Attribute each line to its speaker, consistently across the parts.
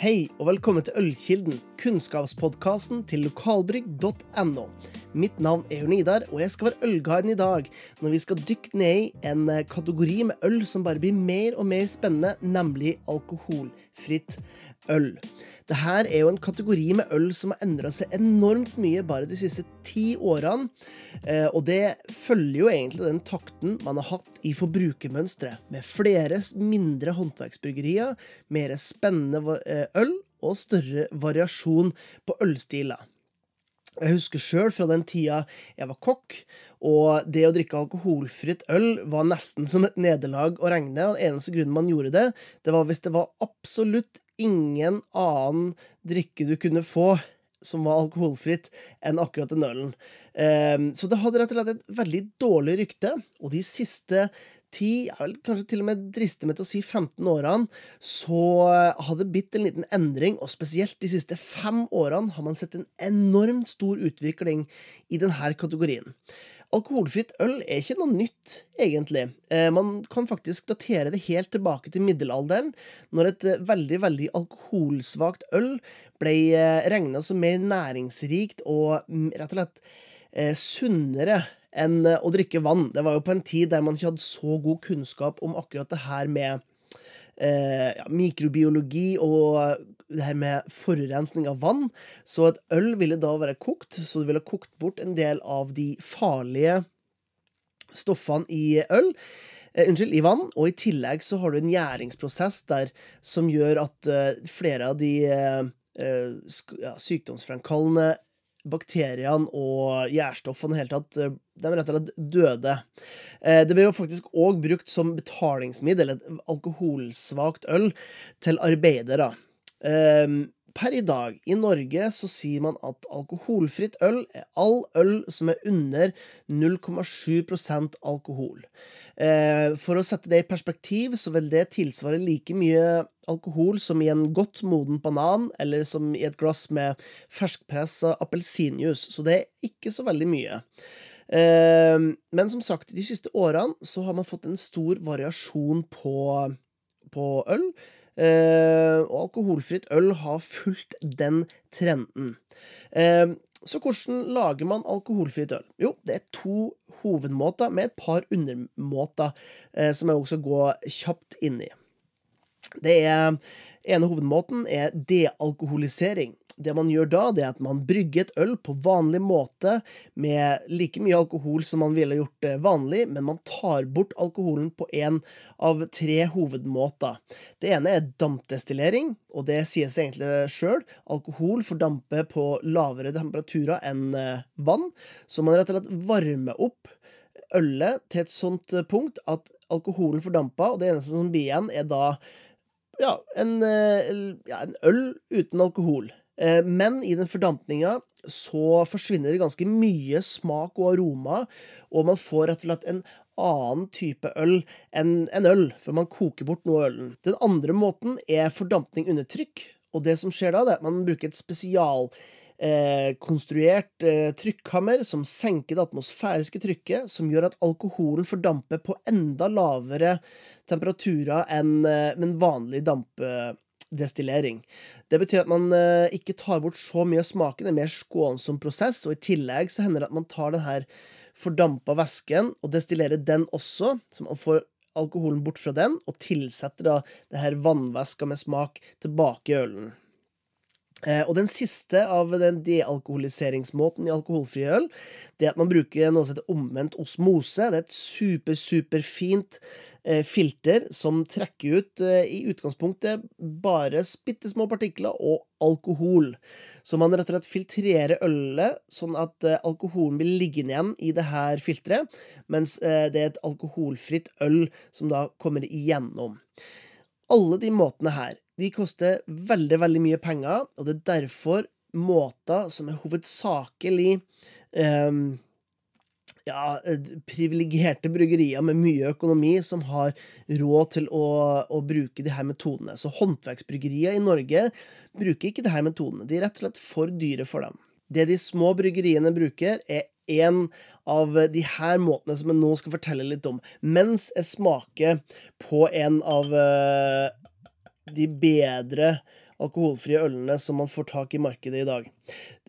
Speaker 1: Hei og velkommen til Ølkilden, kunnskapspodkasten til lokalbrygg.no. Mitt navn er Jørn Idar, og jeg skal være ølguiden i dag når vi skal dykke ned i en eh, kategori med øl som bare blir mer og mer spennende, nemlig alkoholfritt øl. Dette er jo en kategori med øl som har endra seg enormt mye bare de siste ti årene. Eh, og det følger jo egentlig den takten man har hatt i forbrukermønsteret, med flere mindre håndverksbryggerier, mer spennende eh, øl og større variasjon på ølstiler. Jeg husker sjøl fra den tida jeg var kokk, og det å drikke alkoholfritt øl var nesten som et nederlag å regne. og Den eneste grunnen man gjorde det, det var hvis det var absolutt ingen annen drikke du kunne få som var alkoholfritt, enn akkurat den ølen. Ehm, så det hadde rett og slett et veldig dårlig rykte, og de siste ti, jeg vil kanskje til og med driste meg til å si 15 årene, så har det blitt en liten endring, og spesielt de siste fem årene har man sett en enormt stor utvikling i denne kategorien. Alkoholfritt øl er ikke noe nytt, egentlig. Eh, man kan faktisk datere det helt tilbake til middelalderen, når et eh, veldig, veldig alkoholsvakt øl ble eh, regna som mer næringsrikt og mm, rett og slett sunnere enn å drikke vann. Det var jo på en tid der man ikke hadde så god kunnskap om akkurat det her med ja, mikrobiologi og det her med forurensning av vann. Så et øl ville da være kokt, så du ville kokt bort en del av de farlige stoffene i øl. Eh, unnskyld, i vann, og i tillegg så har du en gjæringsprosess der som gjør at uh, flere av de uh, ja, sykdomsfremkallende bakteriene og gjærstoffene i hele tatt de rett og slett døde. Det ble jo faktisk òg brukt som betalingsmiddel, et alkoholsvakt øl, til arbeidere. Um, per i dag i Norge så sier man at alkoholfritt øl er all øl som er under 0,7% alkohol. Eh, for å sette det i perspektiv, så vil det tilsvare like mye alkohol som i en godt moden banan, eller som i et glass med ferskpressa appelsinjuice, så det er ikke så veldig mye. Eh, men som sagt, de siste årene så har man fått en stor variasjon på, på øl. Eh, og alkoholfritt øl har fulgt den trenden. Eh, så hvordan lager man alkoholfritt øl? Jo, det er to hovedmåter med et par undermåter eh, som jeg også skal gå kjapt inn i. Det er ene hovedmåten er dealkoholisering. Det man gjør da, det er at man brygger et øl på vanlig måte med like mye alkohol som man ville gjort vanlig, men man tar bort alkoholen på én av tre hovedmåter. Det ene er dampdestillering, og det sier seg egentlig sjøl. Alkohol fordamper på lavere temperaturer enn eh, vann, så man rett og slett varmer opp ølet til et sånt punkt at alkoholen fordamper, og det eneste som blir igjen, er da ja, en, eh, ja, en øl uten alkohol. Eh, men i den fordampninga så forsvinner det ganske mye smak og aroma, og man får rett og slett en annen type øl enn en øl, for man koker bort noe av ølen. Den andre måten er fordampning under trykk, og det som skjer da, det er at man bruker et spesialkonstruert eh, eh, trykkammer som senker det atmosfæriske trykket, som gjør at alkoholen fordamper på enda lavere temperaturer enn eh, en vanlig dampe destillering. Det betyr at man eh, ikke tar bort så mye av smaken, det en mer skånsom prosess, og i tillegg så hender det at man tar den her fordampa væsken og destillerer den også, så man får alkoholen bort fra den, og tilsetter da det her vannvæska med smak tilbake i ølen. Eh, og den siste av den dealkoholiseringsmåten i alkoholfri øl, det er at man bruker noe som heter omvendt osmose. Det er et super, superfint eh, filter som trekker ut eh, i utgangspunktet bare bitte små partikler og alkohol. Så man rett og slett filtrerer ølet sånn at alkoholen blir liggende igjen i det her filteret, mens det er et alkoholfritt øl som da kommer igjennom. Alle de måtene her de koster veldig, veldig mye penger, og det er derfor måter som er hovedsakelig um, ja, privilegerte bryggerier med mye økonomi som har råd til å, å bruke de her metodene. Så håndverksbryggerier i Norge bruker ikke de her metodene. De er rett og slett for dyre for dem. Det de små bryggeriene bruker, er en av de her måtene som jeg nå skal fortelle litt om, mens jeg smaker på en av uh, de bedre alkoholfrie ølene som man får tak i markedet i dag.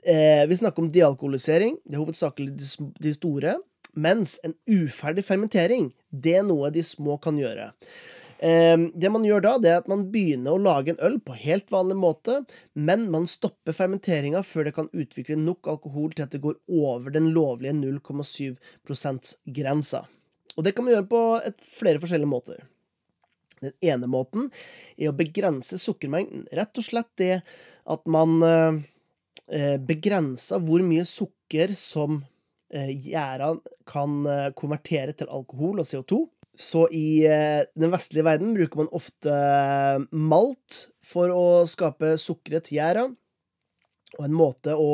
Speaker 1: Eh, vi snakker om dealkoholisering. Det er hovedsakelig de store. Mens en uferdig fermentering, det er noe de små kan gjøre. Eh, det man gjør da, det er at man begynner å lage en øl på helt vanlig måte, men man stopper fermenteringa før det kan utvikle nok alkohol til at det går over den lovlige 0,7 %-grensa. Og det kan man gjøre på flere forskjellige måter. Den ene måten er å begrense sukkermengden. Rett og slett det at man eh, begrenser hvor mye sukker som gjæra kan eh, konvertere til alkohol og CO2. Så i eh, den vestlige verden bruker man ofte malt for å skape sukkeret til gjæra. Og en måte å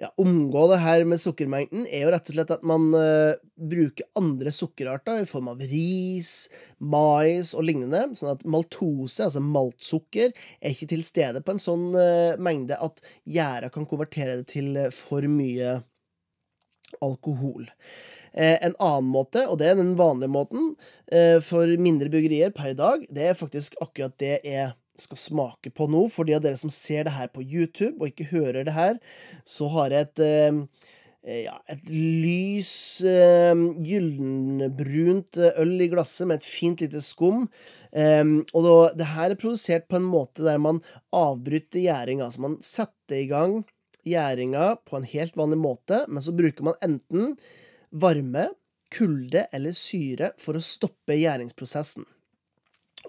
Speaker 1: ja, omgå det her med sukkermengden, er jo rett og slett at man uh, bruker andre sukkerarter i form av ris, mais og lignende. Sånn at maltose, altså maltsukker, er ikke til stede på en sånn uh, mengde at gjæra kan konvertere det til uh, for mye alkohol. En annen måte, og det er den vanlige måten for mindre byggerier per dag, det er faktisk akkurat det er skal smake på nå. For de av dere som ser det her på YouTube og ikke hører det her, så har jeg et eh, ja, et lys eh, gyllenbrunt øl i glasset med et fint lite skum. Eh, og da, det her er produsert på en måte der man avbryter gjæringa. Altså man setter i gang gjæringa på en helt vanlig måte, men så bruker man enten varme, kulde eller syre for å stoppe gjæringsprosessen.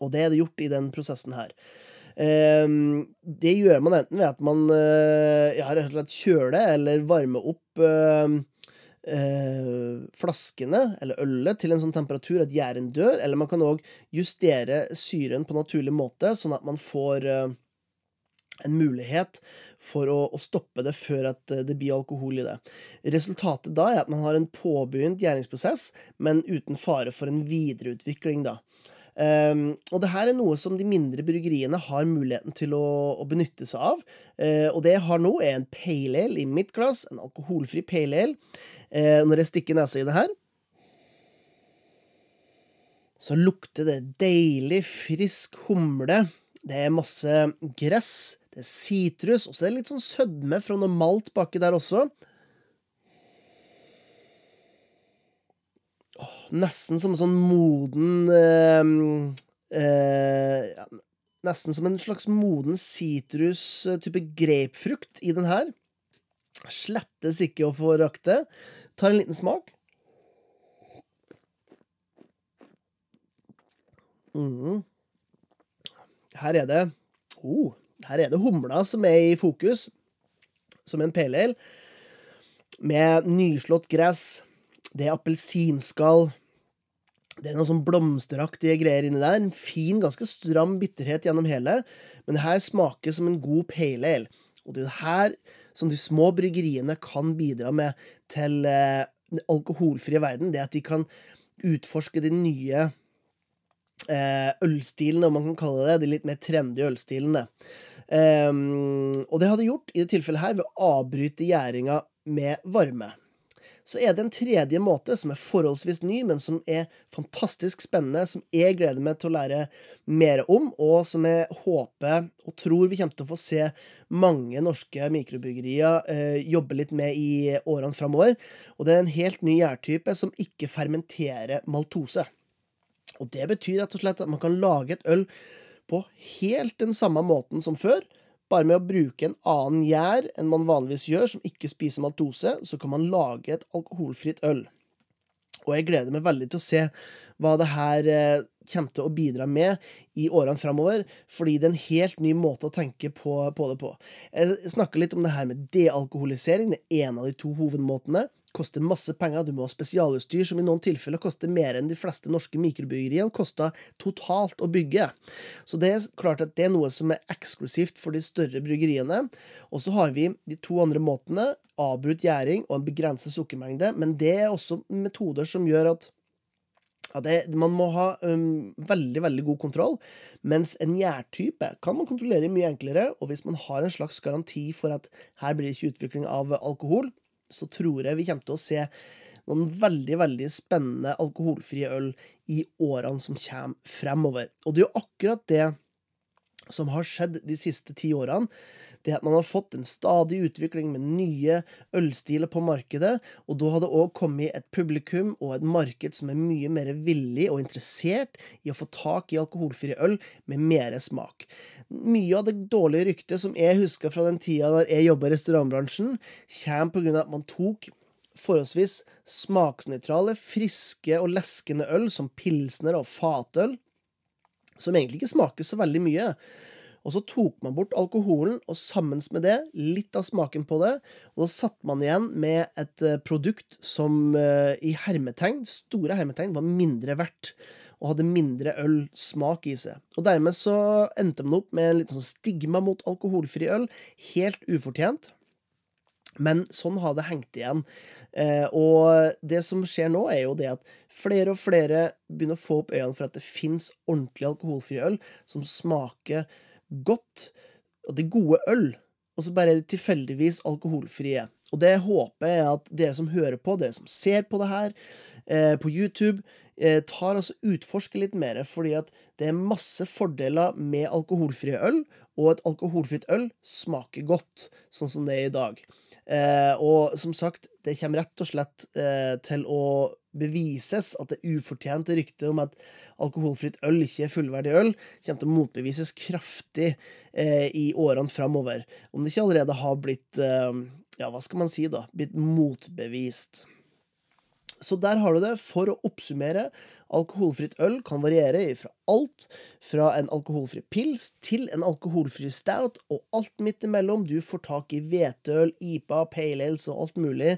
Speaker 1: Og det er det gjort i den prosessen her. Um, det gjør man enten ved at man uh, ja, rett og slett kjøler eller varmer opp Eh, uh, flaskene eller ølet til en sånn temperatur at gjæren dør, eller man kan òg justere syren på naturlig måte, sånn at man får en mulighet for å, å, stoppe det før at det blir alkohol i det. Resultatet da er at man har en påbegynt gjæringsprosess, men uten fare for en videreutvikling, da. Um, og det her er noe som de mindre bryggeriene har muligheten til å, å benytte seg av. Uh, og det jeg har nå, er en pale ale i mitt glass, en alkoholfri pale ale. Uh, når jeg stikker nesa i det her, så lukter det deilig, frisk humle. Det er masse gress, det er sitrus, og så er det litt sånn sødme fra noe malt baki der også. Nesten som en sånn moden eh, eh, Nesten som en slags moden sitrus-type eh, grapefrukt i den her. Slettes ikke å forakte. Tar en liten smak. Mm. Her er det oh, Her er det humla som er i fokus, som en pale ale, med nyslått gress. Det er appelsinskall. Det er noen sånn blomsteraktige greier inni der. En fin, ganske stram bitterhet gjennom hele. Men det her smaker som en god pale ale. Og det er det her som de små bryggeriene kan bidra med til eh, den alkoholfrie verden. Det at de kan utforske de nye eh, ølstilene, om man kan kalle det de litt mer trendy ølstilene. Um, og det hadde gjort i det tilfellet her ved å avbryte gjæringa med varme så er det en tredje måte som er forholdsvis ny, men som er fantastisk spennende, som jeg gleder meg til å lære mer om, og som jeg håper og tror vi kommer til å få se mange norske mikrobryggerier eh, jobbe litt med i årene framover. Og det er en helt ny gjærtype som ikke fermenterer maltose. Og det betyr rett og slett at man kan lage et øl på helt den samme måten som før, bare med å bruke en annen gjær enn man vanligvis gjør, som ikke spiser maltose, så kan man lage et alkoholfritt øl. Og jeg gleder meg veldig til å se hva det her eh, kommer til å bidra med i årene framover, fordi det er en helt ny måte å tenke på, på det på. Jeg snakker litt om det her med dealkoholisering, det er en av de to hovedmåtene koster masse penger, du må ha spesialutstyr som i noen tilfeller koster mer enn de fleste norske mikrobyggeriene koster totalt å bygge. Så det er klart at det er noe som er eksklusivt for de større bryggeriene. Og så har vi de to andre måtene, avbrutt gjæring og en begrenset sukkermengde, men det er også metoder som gjør at ja, det, man må ha um, veldig veldig god kontroll, mens en gjærtype kan man kontrollere mye enklere. Og hvis man har en slags garanti for at her blir det ikke utvikling av alkohol, så tror jeg vi kommer til å se noen veldig veldig spennende alkoholfrie øl i årene som kommer fremover. Og det er jo akkurat det som har skjedd de siste ti årene, det at man har fått en stadig utvikling med nye ølstiler på markedet, og da har det òg kommet et publikum og et marked som er mye mer villig og interessert i å få tak i alkoholfri øl med mer smak. Mye av det dårlige ryktet som jeg husker fra den tida da jeg jobba i restaurantbransjen, kommer av at man tok forholdsvis smaksnøytrale, friske og leskende øl, som pilsner og fatøl, som egentlig ikke smaker så veldig mye. Og så tok man bort alkoholen, og sammen med det litt av smaken på det. Og da satt man igjen med et eh, produkt som eh, i hermetegn, store hermetegn, var mindre verdt. Og hadde mindre ølsmak i seg. Og dermed så endte man opp med en litt sånn stigma mot alkoholfri øl. Helt ufortjent. Men sånn har det hengt igjen. Eh, og det som skjer nå, er jo det at flere og flere begynner å få opp øynene for at det fins ordentlig alkoholfri øl som smaker godt, og det er gode øl, og så bare er de tilfeldigvis alkoholfrie. Og det håper jeg at dere som hører på, dere som ser på det her eh, på YouTube, tar altså utforsker litt mer, fordi at det er masse fordeler med alkoholfrie øl, og et alkoholfritt øl smaker godt, sånn som det er i dag. Eh, og som sagt, det kommer rett og slett eh, til å bevises at det ufortjente ryktet om at alkoholfritt øl ikke er fullverdig øl, kommer til å motbevises kraftig eh, i årene framover. Om det ikke allerede har blitt eh, Ja, hva skal man si, da? Blitt motbevist. Så der har du det. For å oppsummere, alkoholfritt øl kan variere fra alt fra en alkoholfri pils til en alkoholfri stout, og alt midt imellom. Du får tak i hveteøl, IPA, pale ales og alt mulig.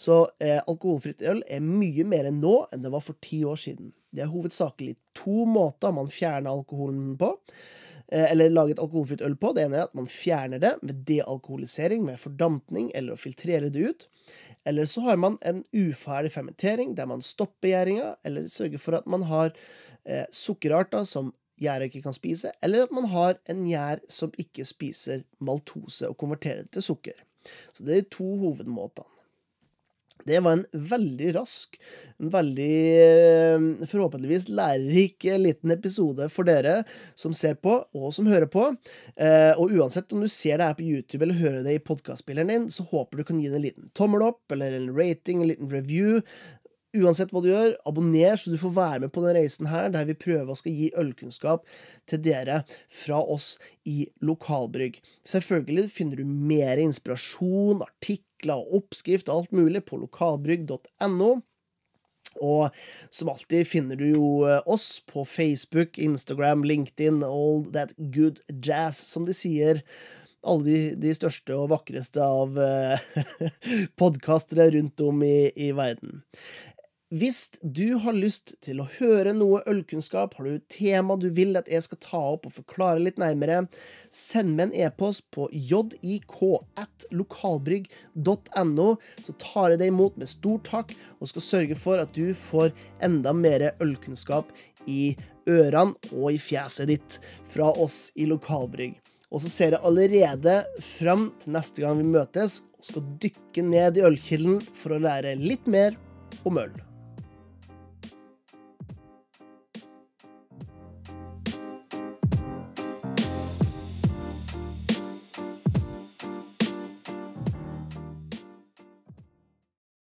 Speaker 1: Så eh, alkoholfritt øl er mye mer enn nå enn det var for ti år siden. Det er hovedsakelig to måter man fjerner alkoholen på eh, eller lage et alkoholfritt øl på. Det ene er at man fjerner det med dealkoholisering, med fordampning eller å filtrere det ut. Eller så har man en uferdig fermentering der man stopper gjæringa, eller sørger for at man har eh, sukkerarter som gjæra ikke kan spise, eller at man har en gjær som ikke spiser maltose og konverterer til sukker. Så det er to hovedmåtene. Det var en veldig rask, en veldig eh, forhåpentligvis lærerik eh, liten episode for dere som ser på, og som hører på. Eh, og uansett om du ser det her på YouTube eller hører det i podkastspilleren din, så håper du kan gi det en liten tommel opp eller en rating, en liten review. Uansett hva du gjør, abonner så du får være med på denne reisen her, der vi prøver å skal gi ølkunnskap til dere fra oss i lokalbrygg. Selvfølgelig finner du mer inspirasjon, artikler og oppskrift og alt mulig på lokalbrygg.no. Og som alltid finner du jo eh, oss på Facebook, Instagram, LinkedIn, all that good jazz, som de sier alle de, de, største og vakreste av uh, podkastere rundt om i, i, verden. Hvis du har lyst til å høre noe ølkunnskap, har du et tema du vil at jeg skal ta opp og forklare litt nærmere, send meg en e-post på jik.lokalbrygg.no, så tar jeg deg imot med stor takk og skal sørge for at du får enda mer ølkunnskap i ørene og i fjeset ditt fra oss i Lokalbrygg. Og så ser jeg allerede fram til neste gang vi møtes og skal dykke ned i ølkilden for å lære litt mer om øl.